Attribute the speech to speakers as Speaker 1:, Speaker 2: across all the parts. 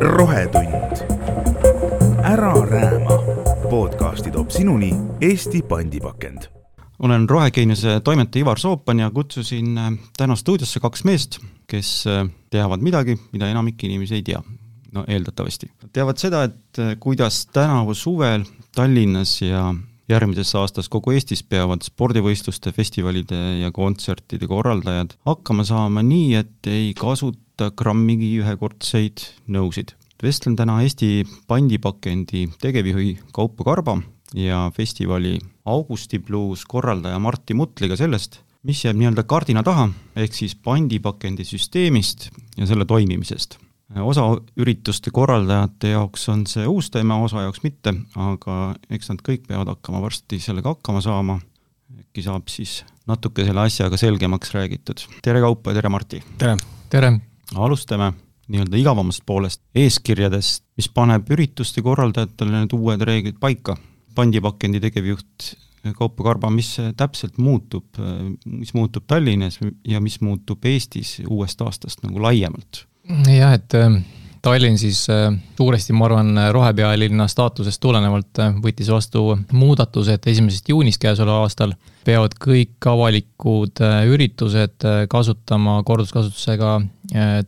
Speaker 1: rohetund. ära rääma. podcasti toob sinuni Eesti pandipakend.
Speaker 2: olen Rohegeeniuse toimetaja Ivar Soopan ja kutsusin äh, täna stuudiosse kaks meest, kes äh, teavad midagi, mida enamik inimesi ei tea. no eeldatavasti. teavad seda, et äh, kuidas tänavu suvel Tallinnas ja järgmises aastas kogu Eestis peavad spordivõistluste, festivalide ja kontsertide korraldajad hakkama saama nii, et ei kasuta grammigi ühekordseid nõusid. vestlen täna Eesti pandipakendi tegevjuhi Kaupo Karba ja festivali Augusti Blues korraldaja Martti Mutliga sellest, mis jääb nii-öelda kardina taha, ehk siis pandipakendi süsteemist ja selle toimimisest osa ürituste korraldajate jaoks on see uus teema, osa jaoks mitte, aga eks nad kõik peavad hakkama varsti sellega hakkama saama. äkki saab siis natuke selle asjaga selgemaks räägitud. tere, Kaupo ja tere, Martti!
Speaker 3: tere! tere!
Speaker 2: alustame nii-öelda igavamast poolest, eeskirjadest, mis paneb ürituste korraldajatele need uued reeglid paika. pandipakendi tegevjuht Kaupo Karba, mis täpselt muutub, mis muutub Tallinnas ja mis muutub Eestis uuest aastast nagu laiemalt?
Speaker 3: Jah, et äh, Tallinn siis äh, suuresti, ma arvan, rohepealinna staatusest tulenevalt äh, võttis vastu muudatuse, et esimesest juunist käesoleval aastal peavad kõik avalikud üritused kasutama korduskasutusega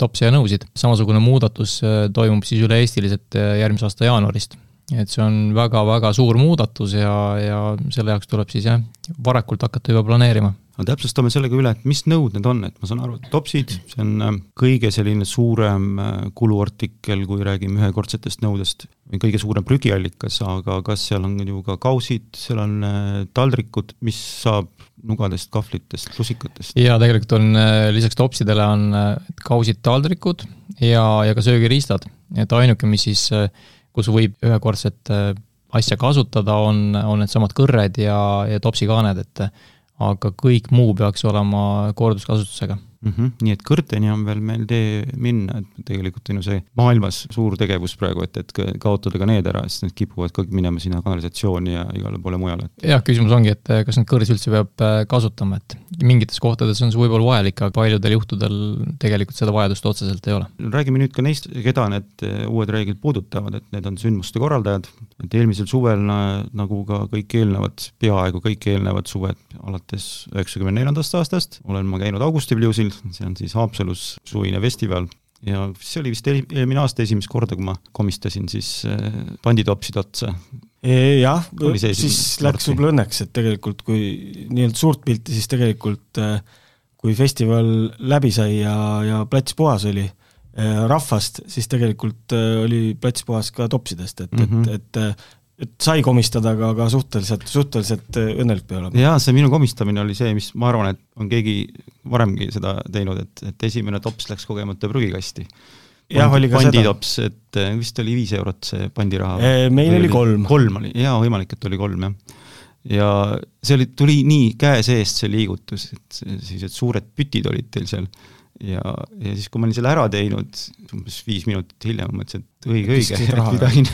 Speaker 3: topsi ja nõusid. samasugune muudatus toimub siis üle-eestiliselt järgmise aasta jaanuarist. et see on väga-väga suur muudatus ja, ja selle jaoks tuleb siis jah, varakult hakata juba planeerima
Speaker 2: no täpsustame sellega üle, et mis nõud need on, et ma saan aru, et topsid, see on äh, kõige selline suurem äh, kuluartikkel, kui räägime ühekordsetest nõudest, kõige suurem prügiallikas, aga kas seal on ju ka kausid, seal on äh, taldrikud, mis saab nugadest, kahvlitest, lusikatest?
Speaker 3: jaa, tegelikult on lisaks topsidele on kausid, taldrikud ja, ja ka söögiriistad, et ainuke, mis siis, kus võib ühekordset asja kasutada, on, on needsamad kõrred ja, ja topsikaaned, et aga kõik muu peaks olema korduskasutusega
Speaker 2: mm. -hmm. nii et kõrteni on veel meil tee minna, et tegelikult on ju see maailmas suur tegevus praegu, et, et kaotada ka need ära, sest need kipuvad kõik minema sinna kanalisatsiooni ja igale poole mujale.
Speaker 3: jah, küsimus ongi, et kas neid kõrsi üldse peab äh, kasutama, et mingites kohtades on see võib-olla vajalik, aga paljudel juhtudel tegelikult seda vajadust otseselt ei ole.
Speaker 2: räägime nüüd ka neist, keda need äh, uued reeglid puudutavad, et need on sündmuste korraldajad, et eelmisel suvel nagu ka kõik eelnevad, peaaegu kõik eelnevad suved alates üheksakümne neljandast aastast olen ma käinud Augusti Bluesil, festival, see on siis Haapsalus suvine festival ja see oli vist eelmine aasta esimest korda, kui ma komistasin siis äh, panditopside otsa.
Speaker 4: E, jah, siis läks võib-olla õnneks, et tegelikult kui nii-öelda suurt pilti, siis tegelikult äh, kui festival läbi sai ja, ja plats puhas oli äh, rahvast, siis tegelikult oli plats puhas ka topsidest, et mm, -hmm. et, et et sai komistada, aga, aga suhteliselt, suhteliselt õnnelik pea olema.
Speaker 2: jaa, see minu komistamine oli see, mis ma arvan, et on keegi varemgi seda teinud, et, et esimene tops läks kogemata prügikasti.
Speaker 4: jah, oli ka
Speaker 2: panditops, et eh, vist oli viis eurot see pandiraha.
Speaker 4: meil oli, kolm.
Speaker 2: kolm oli, jaa, võimalik, et oli kolm, jah. ja see oli, tuli nii käe seest, see liigutus, et sellised suured pütid olid teil seal ja, ja siis, kui ma olin selle ära teinud, umbes viis minutit hiljem mõtlesin, et õige, õige, et midagi,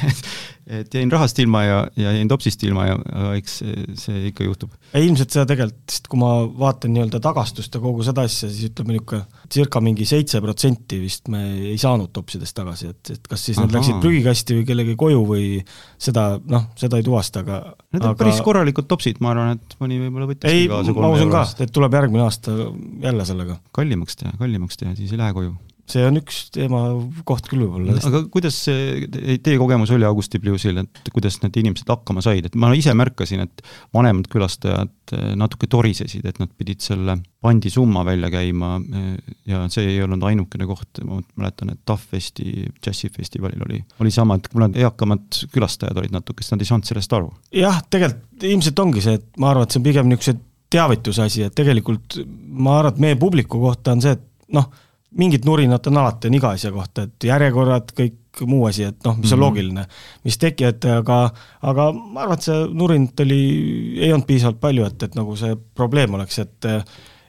Speaker 2: et jäin rahast ilma ja, ja jäin topsist ilma ja eks see, see ikka juhtub.
Speaker 4: ilmselt seda tegelikult, sest kui ma vaatan nii-öelda tagastust ja kogu seda asja, siis ütleme niisugune circa mingi seitse protsenti vist me ei saanud topsidest tagasi, et, et kas siis Aha. need läksid prügikasti või kellegi koju või seda, noh, seda ei tuvasta, aga
Speaker 2: Need on aga... päris korralikud topsid, ma arvan, et mõni võib-olla võttis
Speaker 4: ei, ma usun ka, et tuleb järgmine aasta jälle sellega.
Speaker 2: kallimaks teha, kallimaks teha, siis ei lähe koju
Speaker 4: see on üks teema koht küll võib-olla.
Speaker 2: aga kuidas see, teie kogemus oli Augusti Bluesil, et kuidas need inimesed hakkama said, et ma ise märkasin, et vanemad külastajad eh, natuke torisesid, et nad pidid selle pandisumma välja käima eh, ja see ei olnud ainukene koht, ma mäletan, et Toughfesti džässifestivalil oli, oli sama, et kuna eakamad külastajad olid natuke, siis nad ei saanud sellest aru.
Speaker 4: jah, tegelikult ilmselt ongi see, et ma arvan, et see on pigem niisuguse teavituse asi, et tegelikult ma arvan, et meie publiku kohta on see, et noh, mingit nurinat on alati, on iga asja kohta, et järjekorrad, kõik muu asi, et noh, mis on mm -hmm. loogiline, mis tekivad, aga, aga ma arvan, et see nurinat oli, ei olnud piisavalt palju, et, et nagu see probleem oleks, et eh,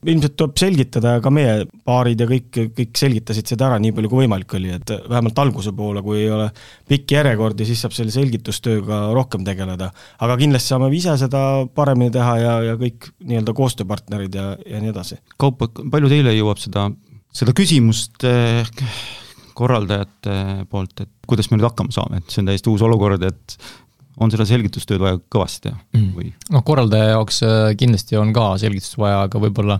Speaker 4: ilmselt tuleb selgitada ja ka meie paarid ja kõik, kõik selgitasid seda ära nii palju kui võimalik oli, et vähemalt alguse poole, kui ei ole pikki järjekordi, siis saab selle selgitustööga rohkem tegeleda. aga kindlasti saame ise seda paremini teha ja, ja kõik nii-öelda koostööpartnerid ja, ja nii edasi.
Speaker 2: Kaupo, palju teile jõuab seda seda küsimust eh, korraldajate poolt, et kuidas me nüüd hakkama saame, et see on täiesti uus olukord, et on seda selgitustööd vaja kõvasti teha
Speaker 3: mm.
Speaker 2: või?
Speaker 3: noh, korraldaja jaoks äh, kindlasti on ka selgitust vaja, aga võib-olla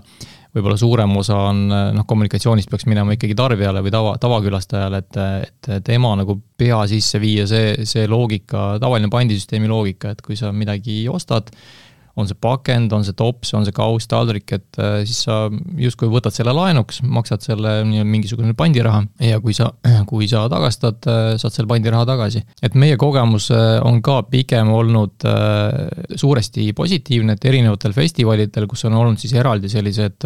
Speaker 3: võib-olla suurem osa on noh, kommunikatsioonist peaks minema ikkagi tarbijale või tava, tavakülastajale, et, et tema nagu pea sisse viia see, see loogika, tavaline pandisüsteemi loogika, et kui sa midagi ostad, on see pakend, on see tops, on see kauss, taldrik, et äh, siis sa justkui võtad selle laenuks, maksad selle nii-öelda mingisugune pandiraha ja kui sa, kui sa tagastad, äh, saad selle pandiraha tagasi. et meie kogemus äh, on ka pigem olnud suuresti positiivne, et erinevatel festivalidel, kus on olnud siis eraldi sellised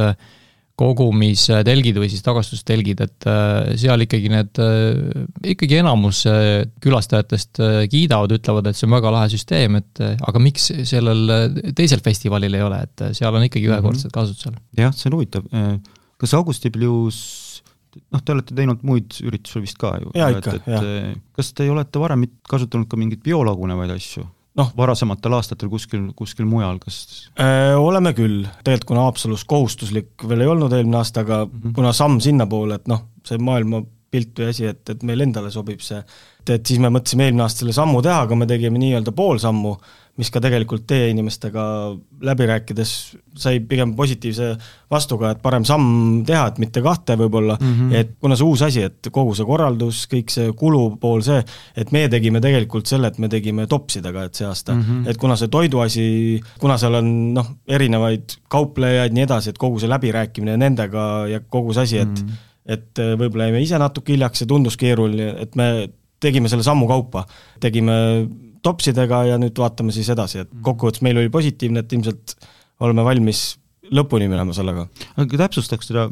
Speaker 3: kogumistelgid või siis tagastustelgid, et äh, seal ikkagi need, äh, ikkagi enamus äh, külastajatest kiidavad, ütlevad, et see on väga lahe süsteem, et aga miks sellel teisel festivalil ei ole, et seal on ikkagi ühekordsed mhm. kasutusel.
Speaker 2: jah, see on huvitav. kas Augusti Blues noh, te olete teinud muid üritusi vist ka ju?
Speaker 4: jaa, ikka, jah.
Speaker 2: kas te olete varem kasutanud ka mingeid biolagunevaid asju? Noh, varasematel aastatel kuskil, kuskil mujal, kas
Speaker 4: äh,? oleme küll, tegelikult kuna Haapsalus kohustuslik veel ei olnud eelmine aasta, aga mm -hmm. kuna samm sinnapoole, et noh, see maailmapilt või asi, et, et meil endale sobib see, et, siis me mõtlesime eelmine aasta selle sammu teha, aga me tegime nii-öelda pool sammu, mis ka tegelikult teie inimestega läbi rääkides sai pigem positiivse vastuga, et parem samm teha, et mitte kahte võib-olla mm, -hmm. et kuna see uus asi, et kogu see korraldus, kõik see kulupool, see, et meie tegime tegelikult selle, et me tegime topsidega, et see aasta mm, -hmm. et kuna see toiduasi, kuna seal on noh, erinevaid kauplejaid, nii edasi, et kogu see läbirääkimine nendega ja kogu see asi, et mm -hmm. et võib-olla jäime ise natuke hiljaks, see tundus keeruline, et me tegime selle sammu kaupa, tegime topsidega ja nüüd vaatame siis edasi, et mhm. kokkuvõttes meil oli positiivne, et ilmselt oleme valmis lõpuni minema sellega.
Speaker 2: aga täpsustaks seda,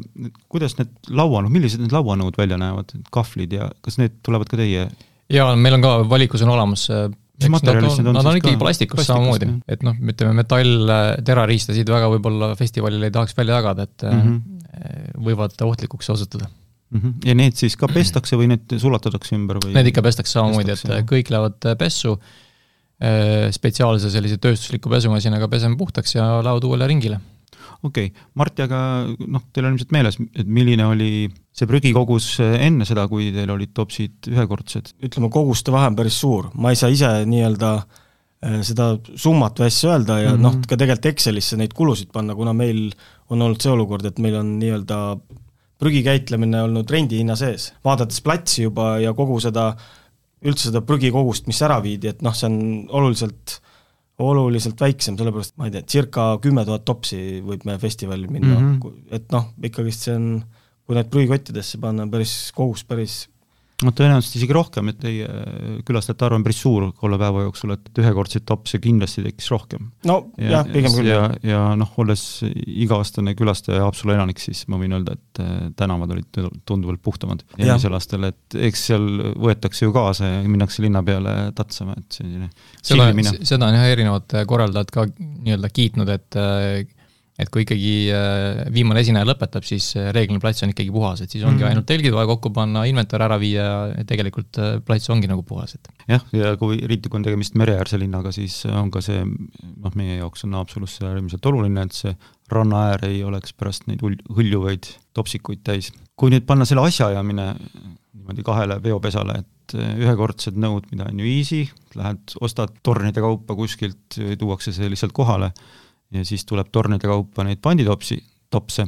Speaker 2: kuidas need lauanud, millised need lauanõud välja näevad, kahvlid ja kas need tulevad ka teie?
Speaker 3: jaa, meil on ka valikus on olemas
Speaker 2: mis materjalist need on?
Speaker 3: Nad on ikkagi plastikust samamoodi, et noh, ütleme metall, terariistasid väga võib-olla festivalil ei tahaks välja jagada, et mm -hmm. võivad ohtlikuks osutuda
Speaker 2: mm. Ja need siis ka pestakse või need sulatatakse ümber või?
Speaker 3: Need ikka pestakse samamoodi, et jah. kõik lähevad pessu, äh, spetsiaalse sellise tööstusliku pesumasinaga peseme puhtaks ja laod uuele ringile.
Speaker 2: okei okay., Martti, aga noh, teil on ilmselt meeles, et milline oli see prügikogus enne seda, kui teil olid topsid ühekordsed?
Speaker 4: ütleme, koguste vahe on päris suur, ma ei saa ise nii-öelda äh, seda summat või asja öelda ja mm -hmm. noh, ka tegelikult Excelisse neid kulusid panna, kuna meil on olnud see olukord, et meil on nii-öelda prügi käitlemine olnud rendihinna sees. vaadates platsi juba ja kogu seda, üldse seda prügikogust, mis ära viidi, et noh, see on oluliselt oluliselt väiksem, sellepärast ma ei tea, circa kümme tuhat topsi võib meie festivalil minna mm, -hmm. et noh, ikkagist see on, kui need prügikottidesse panna, päris kogus päris
Speaker 2: no tõenäoliselt isegi rohkem, et teie külastajate arv on päris suur kolme päeva jooksul, et ühekordseid topse kindlasti tekkis rohkem.
Speaker 4: no ja, jah, pigem küll.
Speaker 2: ja, ja noh, olles iga-aastane külastaja Haapsalu elanik, siis ma võin öelda, et äh, tänavad olid tunduvalt puhtamad eelmisel aastal, et eks seal võetakse ju kaasa ja minnakse linna peale tatsama, et selline
Speaker 3: seda, seda on jah, erinevad korraldajad ka nii-öelda kiitnud, et äh, et kui ikkagi äh, viimane esineja lõpetab, siis äh, reeglina plats on ikkagi puhas, et siis ongi mm -hmm. ainult telgid vaja kokku panna, inventar ära viia ja tegelikult äh, plats ongi nagu puhas, et.
Speaker 2: jah, ja kui riiklikult on tegemist mereäärse linnaga, siis on ka see, noh, meie jaoks on Haapsalus see äärmiselt oluline, et see rannaäär ei oleks pärast neid hõljuvaid topsikuid täis. kui nüüd panna selle asjaajamine niimoodi kahele peopesale, et ühekordsed nõud, mida on ju easy, lähed, ostad tornide kaupa kuskilt, tuuakse see lihtsalt kohale ja siis tuleb tornide kaupa neid panditopsi, topse,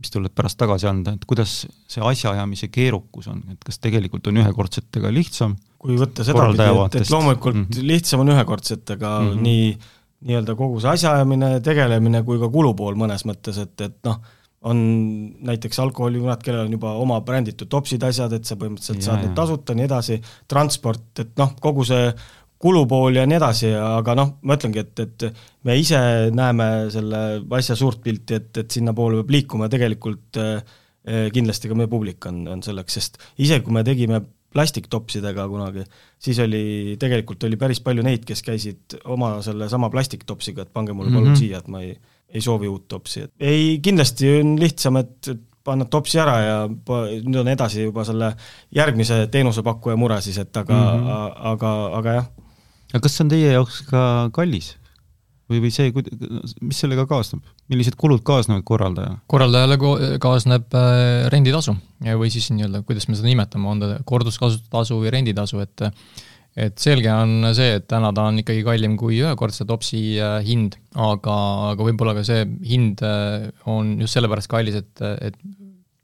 Speaker 2: mis tuleb pärast tagasi anda, et kuidas see asjaajamise keerukus on, et kas tegelikult on ühekordsetega lihtsam
Speaker 4: kui võtta sedapidi, et, et loomulikult mm -hmm. lihtsam on ühekordsetega mm -hmm. nii nii-öelda kogu see asjaajamine, tegelemine kui ka kulupool mõnes mõttes, et, et noh, on näiteks alkoholikünad, kellel on juba oma bränditud topsid, asjad, et sa põhimõtteliselt ja, saad need tasuta, nii edasi, transport, et noh, kogu see kulupool ja nii edasi, aga noh, ma ütlengi, et, et me ise näeme selle asja suurt pilti, et, et sinnapoole peab liikuma ja tegelikult eh, kindlasti ka meie publik on, on selleks, sest isegi kui me tegime plastiktopsidega kunagi, siis oli, tegelikult oli päris palju neid, kes käisid oma sellesama plastiktopsiga, et pange mulle palun mm -hmm. siia, et ma ei, ei soovi uut topsi, et ei, kindlasti on lihtsam, et, et panna topsi ära ja nüüd on edasi juba selle järgmise teenusepakkuja mure siis, et aga mm, -hmm. aga, aga jah
Speaker 2: aga kas see on teie jaoks ka kallis? või, või see, mis sellega kaasneb, millised kulud kaasnevad korraldajale?
Speaker 3: korraldajale kaasneb äh, renditasu või siis nii-öelda, kuidas me seda nimetame, on ta korduskasutatasu või renditasu, et et selge on see, et täna ta on ikkagi kallim kui ühekordse topsi äh, hind, aga, aga võib-olla ka see hind äh, on just sellepärast kallis, et, et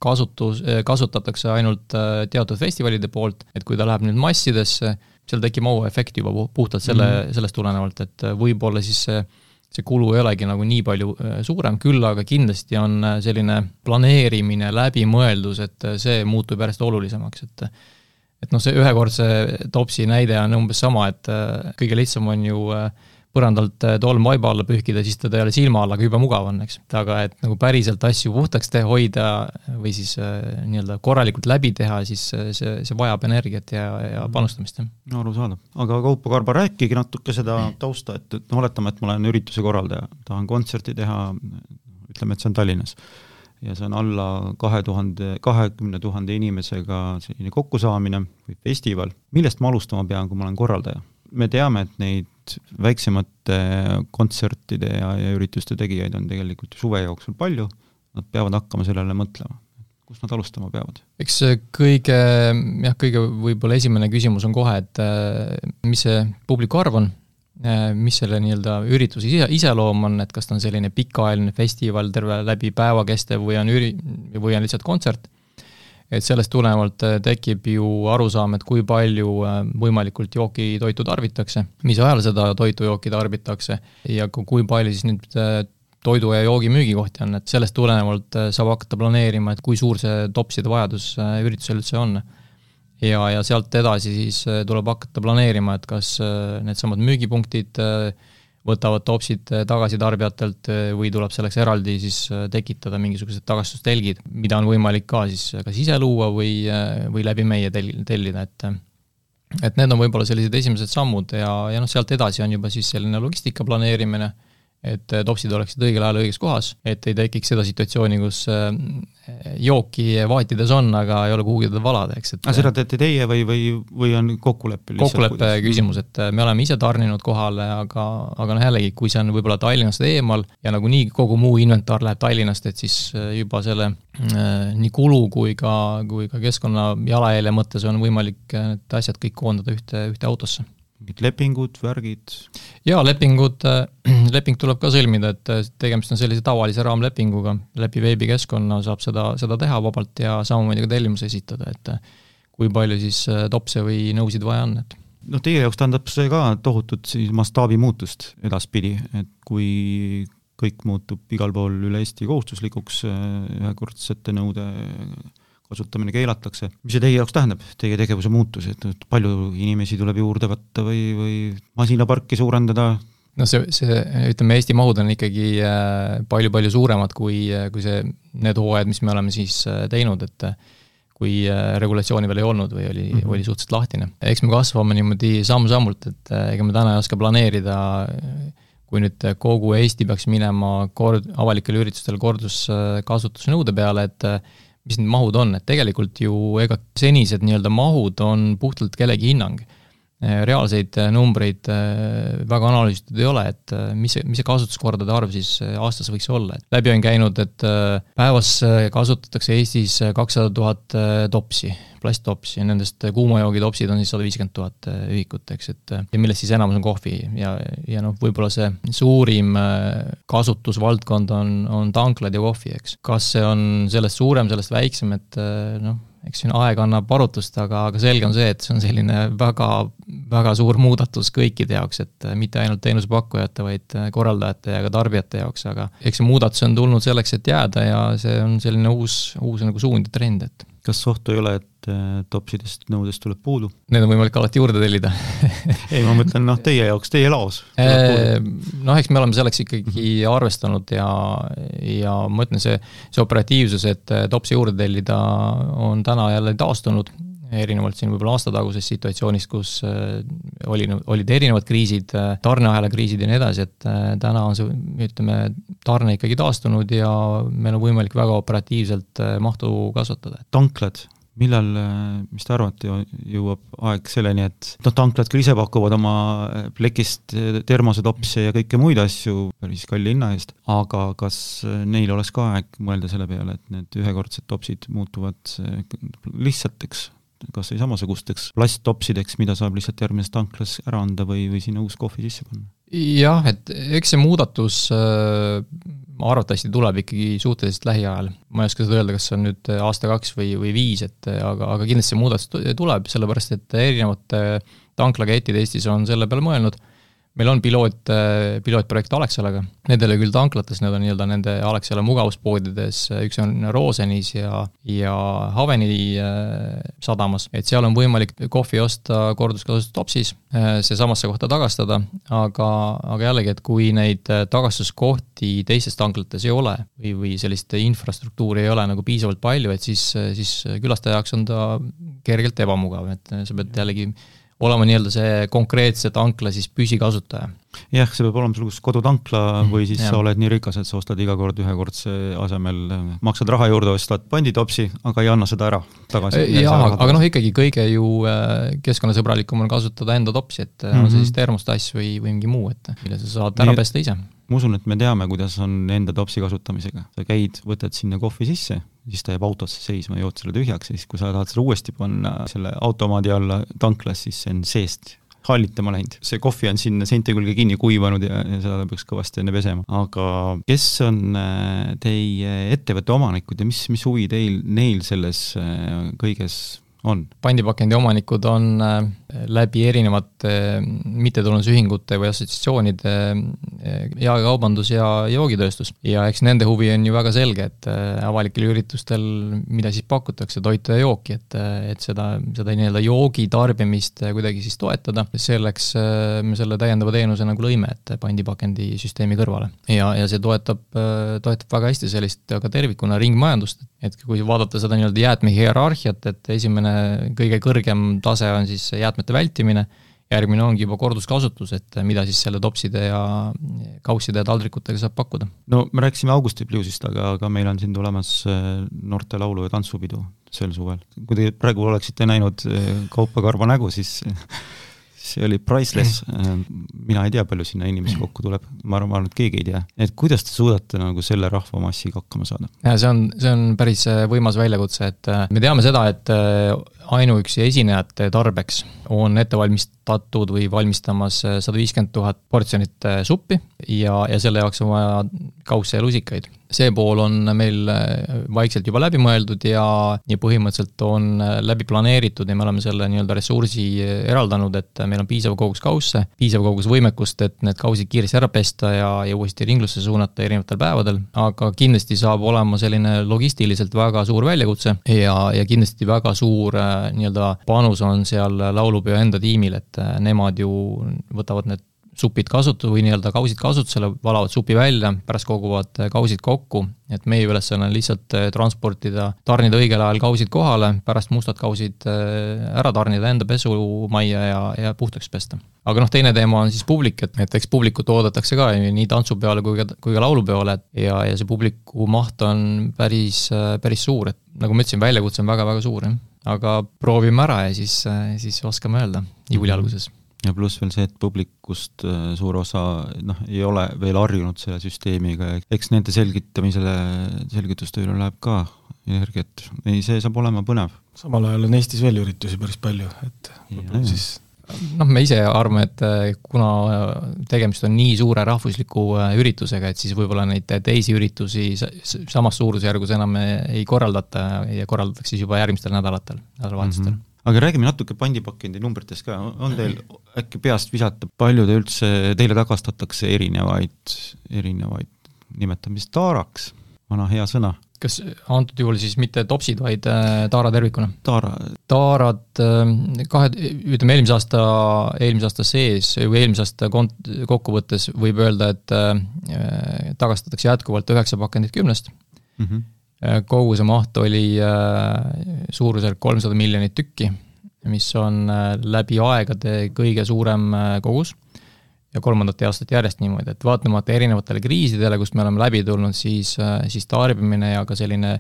Speaker 3: kasutus, kasutatakse ainult teatud festivalide poolt, et kui ta läheb nüüd massidesse, seal tekib mauefekt juba puhtalt selle mm, -hmm. sellest tulenevalt, et võib-olla siis see see kulu ei olegi nagu nii palju suurem, küll aga kindlasti on selline planeerimine, läbimõeldus, et see muutub järjest olulisemaks, et et noh, see ühekordse topsi näide on umbes sama, et kõige lihtsam on ju äh, põrandalt äh, tolm vaiba alla pühkida, siis teda ei ole silma all, aga jube mugav on, eks. aga et nagu päriselt asju puhtaks te hoida või siis äh, nii-öelda korralikult läbi teha, siis äh, see, see vajab energiat ja, ja mm. panustamist, jah.
Speaker 2: arusaadav. aga Kaupo Karba, rääkige natuke seda tausta, et, et no oletame, et ma olen ürituse korraldaja, tahan kontserti teha, ütleme, et see on Tallinnas ja see on alla kahe tuhande, kahekümne tuhande inimesega selline kokkusaamine või festival, millest ma alustama pean, kui ma olen korraldaja? me teame, et neid väiksemate kontsertide ja, ja ürituste tegijaid on tegelikult suve jooksul palju, nad peavad hakkama sellele mõtlema. kust nad alustama peavad?
Speaker 3: eks kõige, jah, kõige võib-olla esimene küsimus on kohe, et äh, mis see publiku arv on, äh, mis selle nii-öelda ürituse ise, iseloom on, et kas ta on selline pikaajaline festival terve läbi päeva kestev või on üri-, või on lihtsalt kontsert et sellest tulenevalt äh, tekib ju arusaam, et kui palju äh, võimalikult jooki-toitu tarbitakse, mis ajal seda toitu-jooki tarbitakse ja kui palju siis nüüd äh, toidu ja joogi müügikohti on, et sellest tulenevalt saab hakata planeerima, et kui suur see topside vajadus üritusel üldse on. ja, ja sealt edasi siis tuleb hakata planeerima, et kas needsamad müügipunktid äh, võtavad topsid äh, tagasi tarbijatelt äh, või tuleb selleks eraldi siis äh, tekitada mingisugused tagastustelgid, mida on võimalik ka siis kas ise luua või, või läbi meie tel-, tellida, et et need on võib-olla sellised esimesed sammud ja, ja noh, sealt edasi on juba siis selline logistika planeerimine et äh, topsid oleksid õigel ajal õiges kohas, et ei tekiks seda situatsiooni, kus äh, jooki vaatides on, aga ei ole kuhugi teda valada, eks, et
Speaker 2: aga seda teete teie või, või, või on kokkulepe
Speaker 3: kokkuleppe küsimus, et äh, me oleme ise tarninud kohale, aga, aga noh, jällegi, kui see on võib-olla Tallinnast eemal ja nagunii kogu muu inventar läheb Tallinnast, et siis juba selle nii kulu kui ka, kui ka keskkonna jalajälje mõttes on võimalik need asjad kõik koondada ühte, ühte autosse
Speaker 2: mingid lepingud, värgid?
Speaker 3: jaa, lepingud, äh, leping tuleb ka sõlmida, et äh, tegemist on sellise tavalise raamlepinguga, läbi veebikeskkonna saab seda, seda teha vabalt ja samamoodi ka tellimuse esitada, et äh, kui palju siis topse või nõusid vaja on, et
Speaker 2: noh, teie jaoks tähendab see ka tohutut siis mastaabimuutust edaspidi, et kui kõik muutub igal pool üle Eesti kohustuslikuks ühekordsete nõude kasutamine keelatakse. mis see teie jaoks tähendab, teie tegevuse muutus, et palju inimesi tuleb juurde võtta või, või masinaparki suurendada?
Speaker 3: noh, see, see, ütleme, Eesti mahud on ikkagi palju-palju äh, suuremad kui, äh, kui see, need hooajad, mis me oleme siis äh, teinud, et kui regulatsiooni veel ei olnud või oli mm, -hmm. oli suhteliselt lahtine. eks me kasvame niimoodi samm-sammult, et ega me täna ei oska planeerida kui nüüd kogu Eesti peaks minema kord, avalikel üritustel korduskasutusnõude peale, et mis need mahud on, et tegelikult ju ega senised nii-öelda mahud on puhtalt kellegi hinnang. Reaalseid numbreid äh, väga analüüsitud ei ole, et äh, mis see, mis see kasutuskordade arv siis äh, aastas võiks olla, et läbi on käinud, et päevas kasutatakse Eestis kakssada tuhat topsi plasttopsi. Nendest kuumajoogitopsid on siis sada viiskümmend tuhat äh, ühikut, eks, et äh, ja millest siis enamus on kohvi. Ja, ja noh, võib-olla see suurim äh, kasutusvaldkond on, on tanklad ja kohvi, eks. kas see on sellest suurem, sellest väiksem, et noh, eks siin aeg annab arutust, aga, aga selge on see, et see on selline väga, väga suur muudatus kõikide jaoks, et mitte ainult teenusepakkujate, vaid korraldajate ja ka tarbijate jaoks, aga eks see muudatus on tulnud selleks, et jääda ja see on selline uus, uus nagu suund ja trend, et
Speaker 2: kas ohtu ei ole, et äh, topsidest nõudest tuleb puudu?
Speaker 3: Need on võimalik alati juurde tellida
Speaker 2: ei, ma mõtlen noh, teie jaoks, teie laos.
Speaker 3: Äh, noh, eks me oleme selleks ikkagi -hmm. arvestanud ja, ja ma ütlen, see, see operatiivsus, et äh, topsi juurde tellida, on täna jälle taastunud erinevalt siin võib-olla aastatagusest situatsioonist, kus äh, oli, olid erinevad kriisid, äh, tarneahela kriisid ja nii edasi, et äh, täna on see, ütleme, tarne ikkagi taastunud ja meil on võimalik väga operatiivselt mahtu kasvatada.
Speaker 2: tanklad, millal, mis te arvate, jõuab aeg selleni, et noh, tanklad küll ise pakuvad oma plekist termosetopse ja kõike muid asju päris kalli hinna eest, aga kas neil oleks ka aeg mõelda selle peale, et need ühekordsed topsid muutuvad lihtsateks kas või samasugusteks plasttopsideks, mida saab lihtsalt järgmises tanklas ära anda või, või sinna uus kohvi sisse panna?
Speaker 3: jah, et eks see muudatus äh, arvatavasti tuleb ikkagi suhteliselt lähiajal. ma ei oska seda öelda, kas see on nüüd aasta-kaks või, või viis, et aga, aga kindlasti see muudatus tuleb, sellepärast et erinevad tanklaketid Eestis on selle peale mõelnud meil on piloot, äh, pilootprojekt Alexelaga, need ei ole küll tanklates, need on nii-öelda nende Alexela mugavuspoodides, üks on Rosenis ja, ja Haveni äh, sadamas, et seal on võimalik kohvi osta korduskasutus topsis, äh, see samasse kohta tagastada, aga, aga jällegi, et kui neid tagastuskohti teistes tanklates ei ole või, või sellist infrastruktuuri ei ole nagu piisavalt palju, et siis, siis külastaja jaoks on ta kergelt ebamugav, et sa pead jällegi olema nii-öelda see konkreetse tankla siis püsikasutaja.
Speaker 2: jah, see peab olema sul kas kodutankla mhm, või siis ja. sa oled nii rikas, et sa ostad iga kord ühekordse asemel, maksad raha juurde, ostad panditopsi, aga ei anna seda ära tagasi.
Speaker 3: jaa, aga noh, ikkagi kõige ju äh, keskkonnasõbralikum on kasutada enda topsi, et mm -hmm. on see siis termostass või, või mingi muu, et mille sa saad ära pesta ise
Speaker 2: ma usun, et me teame, kuidas on enda topsi kasutamisega. sa käid, võtad sinna kohvi sisse, siis ta jääb autosse seisma, jood selle tühjaks ja siis, kui sa tahad selle uuesti panna selle automaadi alla tanklas, siis see on seest hallitama läinud. see kohvi on sinna seinte külge kinni kuivanud ja, ja seda peaks kõvasti enne pesema. aga kes on äh, teie ettevõtte omanikud ja mis, mis huvi teil, neil selles äh, kõiges on?
Speaker 3: pandipakendi omanikud on äh, läbi erinevate äh, mittetulundusühingute või assotsiatsioonide äh, jaekaubandus ja joogitööstus. ja eks nende huvi on ju väga selge, et avalikel üritustel, mida siis pakutakse, toitu ja jooki, et, et seda, seda nii-öelda joogi tarbimist kuidagi siis toetada, selleks me selle täiendava teenuse nagu lõime, et pandipakendi süsteemi kõrvale. ja, ja see toetab, toetab väga hästi sellist ka tervikuna ringmajandust, et kui vaadata seda nii-öelda jäätmehierarhiat, et esimene kõige kõrgem tase on siis jäätmete vältimine, järgmine ongi juba korduskasutus, et mida siis selle topside ja kausside ja taldrikutega saab pakkuda.
Speaker 2: no me rääkisime Augusti Bluesist, aga, aga meil on siin tulemas äh, noorte laulu- ja tantsupidu sel suvel. kui te praegu oleksite näinud äh, Kaupo Karva nägu, siis see oli priceless, mina ei tea, palju sinna inimesi kokku tuleb, ma arvan, ma arvan, et keegi ei tea. et kuidas te suudate nagu selle rahvamassiga hakkama saada?
Speaker 3: ja see on, see on päris äh, võimas väljakutse, et äh, me teame seda, et äh, ainuüksi esinejate tarbeks on ette valmistatud või valmistamas sada viiskümmend tuhat portsjonit suppi ja, ja selle jaoks on vaja kausse ja lusikaid. See pool on meil äh, vaikselt juba läbi mõeldud ja, ja põhimõtteliselt on äh, läbi planeeritud ja me oleme selle nii-öelda ressursi äh, eraldanud, et meil on piisav kogus kausse, piisav kogus võimekust, et need kausid kiiresti ära pesta ja, ja uuesti ringlusse suunata erinevatel päevadel, aga kindlasti saab olema selline logistiliselt väga suur väljakutse ja, ja kindlasti väga suur nii-öelda panus on seal laulupeo enda tiimil, et nemad ju võtavad need supid kasutu- või nii-öelda kausid kasutusele, valavad supi välja, pärast koguvad äh, kausid kokku, et meie ülesanne on lihtsalt äh, transportida, tarnida õigel ajal kausid kohale, pärast mustad kausid äh, ära tarnida enda pesumajja ja, ja puhtaks pesta. aga noh, teine teema on siis publik, et, et eks publikut oodatakse ka nii tantsupeole kui ka, kui ka laulupeole ja, ja see publiku maht on päris, päris suur, et nagu ma ütlesin, väljakutse on väga-väga suur, jah. aga proovime ära ja siis, siis oskame öelda juuli alguses
Speaker 2: ja pluss veel see, et publikust äh, suur osa noh, ei ole veel harjunud selle süsteemiga ja eks nende selgitamisele, selgitustööle läheb ka energiat. ei, see saab olema põnev.
Speaker 4: samal ajal on Eestis veel üritusi päris palju, et võib-olla siis
Speaker 3: noh, me ise arvame, et äh, kuna tegemist on nii suure rahvusliku äh, üritusega, et siis võib-olla neid teisi üritusi samas suurusjärgus enam ei korraldata ja korraldatakse siis juba järgmistel nädalatel, nädalavahetustel mm. -hmm
Speaker 2: aga räägime natuke pandipakendi numbritest ka, on teil äkki peast visata, palju te üldse, teile tagastatakse erinevaid, erinevaid, nimetame siis taaraks, vana hea sõna.
Speaker 3: kas antud juhul siis mitte topsid, vaid äh, taara tervikuna?
Speaker 2: taara.
Speaker 3: taarad äh, kahe, ütleme eelmise aasta, eelmise aasta sees või eelmise aasta kont-, kokkuvõttes võib öelda, et äh, tagastatakse jätkuvalt üheksa pakendit kümnest mm. -hmm Äh, koguse maht oli äh, suurusjärk kolmsada miljonit tükki, mis on äh, läbi aegade kõige suurem kogus ja kolmandat aastat järjest niimoodi, et vaatamata erinevatele kriisidele, kust me oleme läbi tulnud, siis, siis tarbimine ja ka selline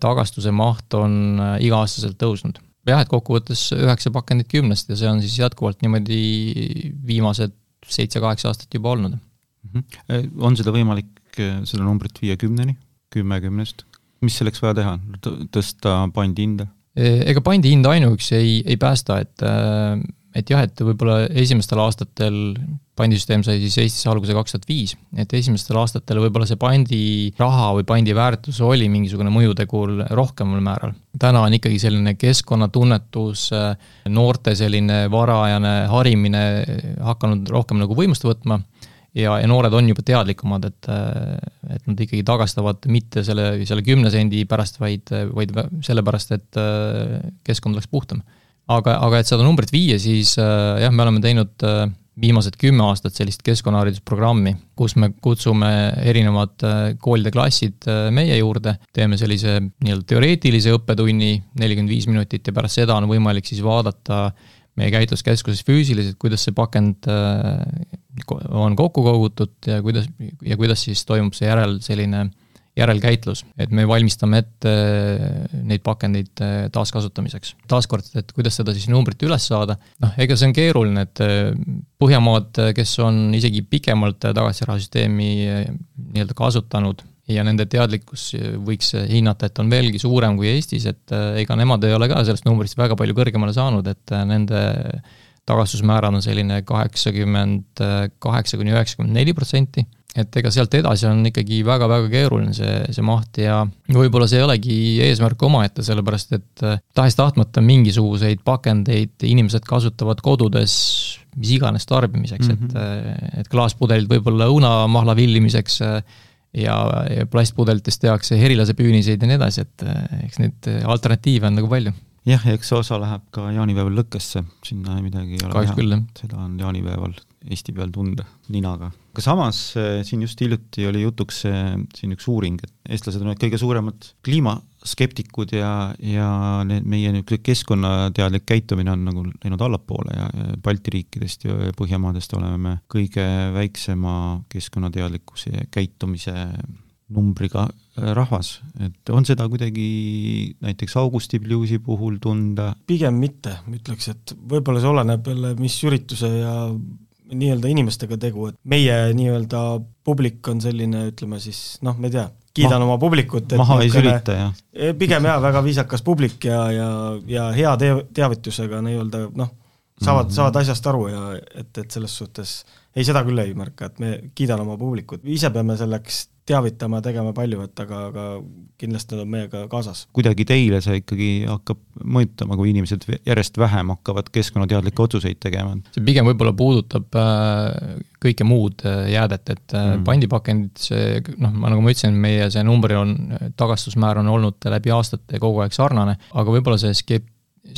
Speaker 3: tagastuse maht on iga-aastaselt tõusnud. jah, et kokkuvõttes üheksa pakendit kümnest ja see on siis jätkuvalt niimoodi viimased seitse-kaheksa aastat juba olnud.
Speaker 2: -hmm. on seda võimalik, seda numbrit viia kümneni, kümme kümnest? Mis selleks vaja teha, tõsta pandihinda?
Speaker 3: ega pandi hind ainuüksi ei, ei päästa, et et jah, et võib-olla esimestel aastatel pandisüsteem sai siis Eestis alguse kaks tuhat viis, et esimestel aastatel võib-olla see pandiraha või pandi väärtus oli mingisugune mõjutegur rohkemal määral. täna on ikkagi selline keskkonnatunnetus, noorte selline varajane harimine hakanud rohkem nagu võimust võtma ja, ja noored on juba teadlikumad, et, et nad ikkagi tagastavad mitte selle, selle kümne sendi pärast, vaid, vaid sellepärast, et keskkond oleks puhtam. Aga, aga et seda numbrit viia, siis äh, jah, me oleme teinud äh, viimased kümme aastat sellist keskkonnaharidusprogrammi, kus me kutsume erinevad äh, koolide klassid meie juurde, teeme sellise nii-öelda teoreetilise õppetunni, nelikümmend viis minutit ja pärast seda on võimalik siis vaadata meie käitluskeskuses füüsiliselt, kuidas see pakend on kokku kogutud ja kuidas, ja kuidas siis toimub see järel selline järelkäitlus, et me valmistame ette äh, neid pakendeid äh, taaskasutamiseks. taaskord, et kuidas seda siis numbrit üles saada, noh, ega see on keeruline, et äh, Põhjamaad, kes on isegi pikemalt tagatisrahasüsteemi nii-öelda kasutanud ja nende teadlikkus võiks hinnata, et on veelgi suurem kui Eestis, et ega nemad ei ole ka sellest numbrist väga palju kõrgemale saanud, et nende tagastusmäärad on selline kaheksakümmend kaheksa kuni üheksakümmend neli protsenti et ega sealt edasi on ikkagi väga-väga keeruline see, see maht ja võib-olla see ei olegi eesmärk omaette, sellepärast et tahes-tahtmata mingisuguseid pakendeid inimesed kasutavad kodudes mis iganes tarbimiseks mm, -hmm. et, mhm. et klaaspudelid võib-olla õunamahla villimiseks ja, ja plastpudelitest tehakse herilasepüüniseid ja nii edasi, et eks neid alternatiive on nagu palju.
Speaker 2: Jah, ja eks see osa läheb ka jaanipäeval lõkkesse, sinna midagi ei ole
Speaker 3: Kahjuks teha,
Speaker 2: seda on jaanipäeval Eesti peal tunda ninaga. Aga samas eh, siin just hiljuti oli jutuks siin üks uuring, et eestlased on need kõige suuremad kliimaskeptikud ja, ja need meie niisugune keskkonnateadlik käitumine on nagu läinud allapoole ja, Balti riikidest ja Põhjamaadest oleme me kõige väiksema keskkonnateadlikkuse ja käitumise numbriga äh, rahvas, et on seda kuidagi näiteks Augusti Bluesi puhul tunda?
Speaker 4: pigem mitte, ütleks, et võib-olla see oleneb jälle, mis ürituse ja nii-öelda inimestega tegu, et meie nii-öelda publik on selline, ütleme siis noh, ma ei tea, kiidan Ma, oma publikut.
Speaker 2: maha ei sülita, jah?
Speaker 4: Eh, pigem jaa, väga viisakas publik ja, ja, ja hea tee-, teavitusega nii-öelda noh, saavad mm, -hmm. saavad asjast aru ja et, et selles suhtes ei, seda küll ei märka, et me kiidan oma publikut, ise peame selleks teavitama, tegema palju, et aga, aga kindlasti nad on meiega kaasas.
Speaker 2: kuidagi teile see ikkagi hakkab mõjutama, kui inimesed järjest vähem hakkavad keskkonnateadlikke otsuseid tegema?
Speaker 3: see pigem võib-olla puudutab äh, kõike muud äh, jäädet, et äh, mm. pandipakendid, see noh, nagu ma ütlesin, meie see number on, tagastusmäär on olnud läbi aastate kogu aeg sarnane, aga võib-olla see skep-,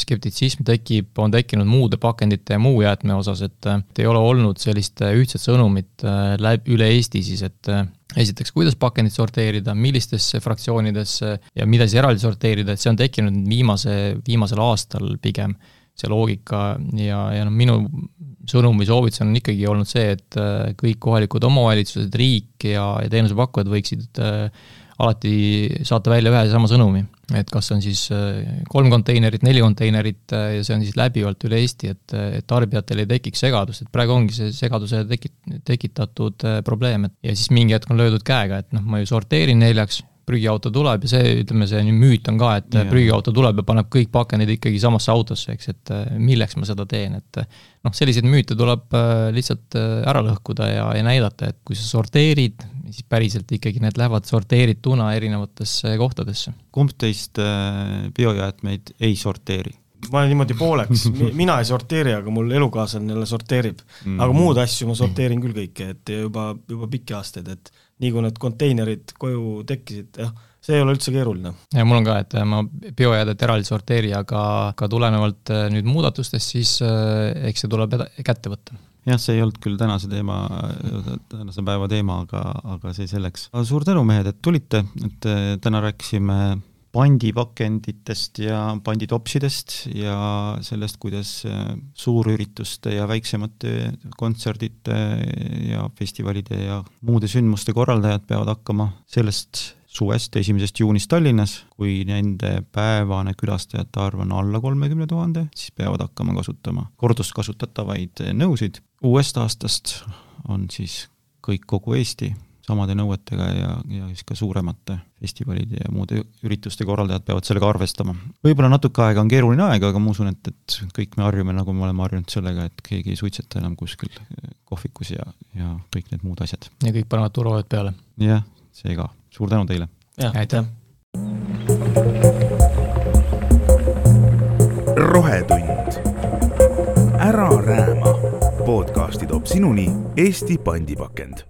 Speaker 3: skeptitsism tekib, on tekkinud muude pakendite ja muu jäätme osas, et, et ei ole olnud sellist ühtset sõnumit läbi, üle Eesti siis, et esiteks, kuidas pakendit sorteerida, millistesse fraktsioonidesse ja mida siis eraldi sorteerida, et see on tekkinud viimase, viimasel aastal pigem, see loogika ja, ja noh, minu sõnum või soovitus on ikkagi olnud see, et äh, kõik kohalikud omavalitsused, riik ja, ja teenusepakkujad võiksid äh, alati saata välja ühe ja sama sõnumi. Et kas on siis äh, kolm konteinerit, neli konteinerit äh, ja see on siis läbivalt üle Eesti, et, et tarbijatel ei tekiks segadust, et praegu ongi see segaduse tekit-, tekitatud äh, probleem, et ja siis mingi hetk on löödud käega, et noh, ma ju sorteerin neljaks, prügiauto tuleb ja see, ütleme, see müüt on ka, et ja. prügiauto tuleb ja paneb kõik pakendid ikkagi samasse autosse, eks, et milleks ma seda teen, et noh, selliseid müüte tuleb lihtsalt ära lõhkuda ja, ja näidata, et kui sa sorteerid, siis päriselt ikkagi need lähevad sorteerituna erinevatesse kohtadesse.
Speaker 2: kumb teist äh, biojäätmeid ei sorteeri?
Speaker 4: ma olen niimoodi pooleks, mina ei sorteeri, aga mul elukaaslane jälle sorteerib mm. aga muud asju ma sorteerin küll kõike, et juba, juba pikki aastaid, et nii kui need konteinerid koju tekkisid, jah, see ei ole üldse keeruline.
Speaker 3: ja mul on ka, et ma biojäädet eraldi sorteeri, aga ka tulenevalt äh, nüüd muudatustest, siis äh, eks see tuleb kätte võtta
Speaker 2: jah, see ei olnud küll tänase teema, tänase päeva teema, aga, aga see selleks. suur tänu, mehed, et tulite, et täna rääkisime pandipakenditest ja panditopsidest ja sellest, kuidas suurürituste ja väiksemate kontserdite ja festivalide ja muude sündmuste korraldajad peavad hakkama sellest suvest, esimesest juunist Tallinnas, kui nende päevane külastajate arv on alla kolmekümne tuhande, siis peavad hakkama kasutama korduskasutatavaid nõusid. uuest aastast on siis kõik, kogu Eesti samade nõuetega ja, ja siis ka suuremate festivalide ja muude ürituste korraldajad peavad sellega arvestama. võib-olla natuke aega on keeruline aeg, aga ma usun, et, et kõik me harjume, nagu me oleme harjunud sellega, et keegi ei suitseta enam kuskil kohvikus ja, ja kõik need muud asjad.
Speaker 3: ja kõik panevad turvavööd peale.
Speaker 2: jah, seega suur tänu teile!
Speaker 4: aitäh!
Speaker 1: rohetund. ära rääma. podcasti toob sinuni Eesti pandipakend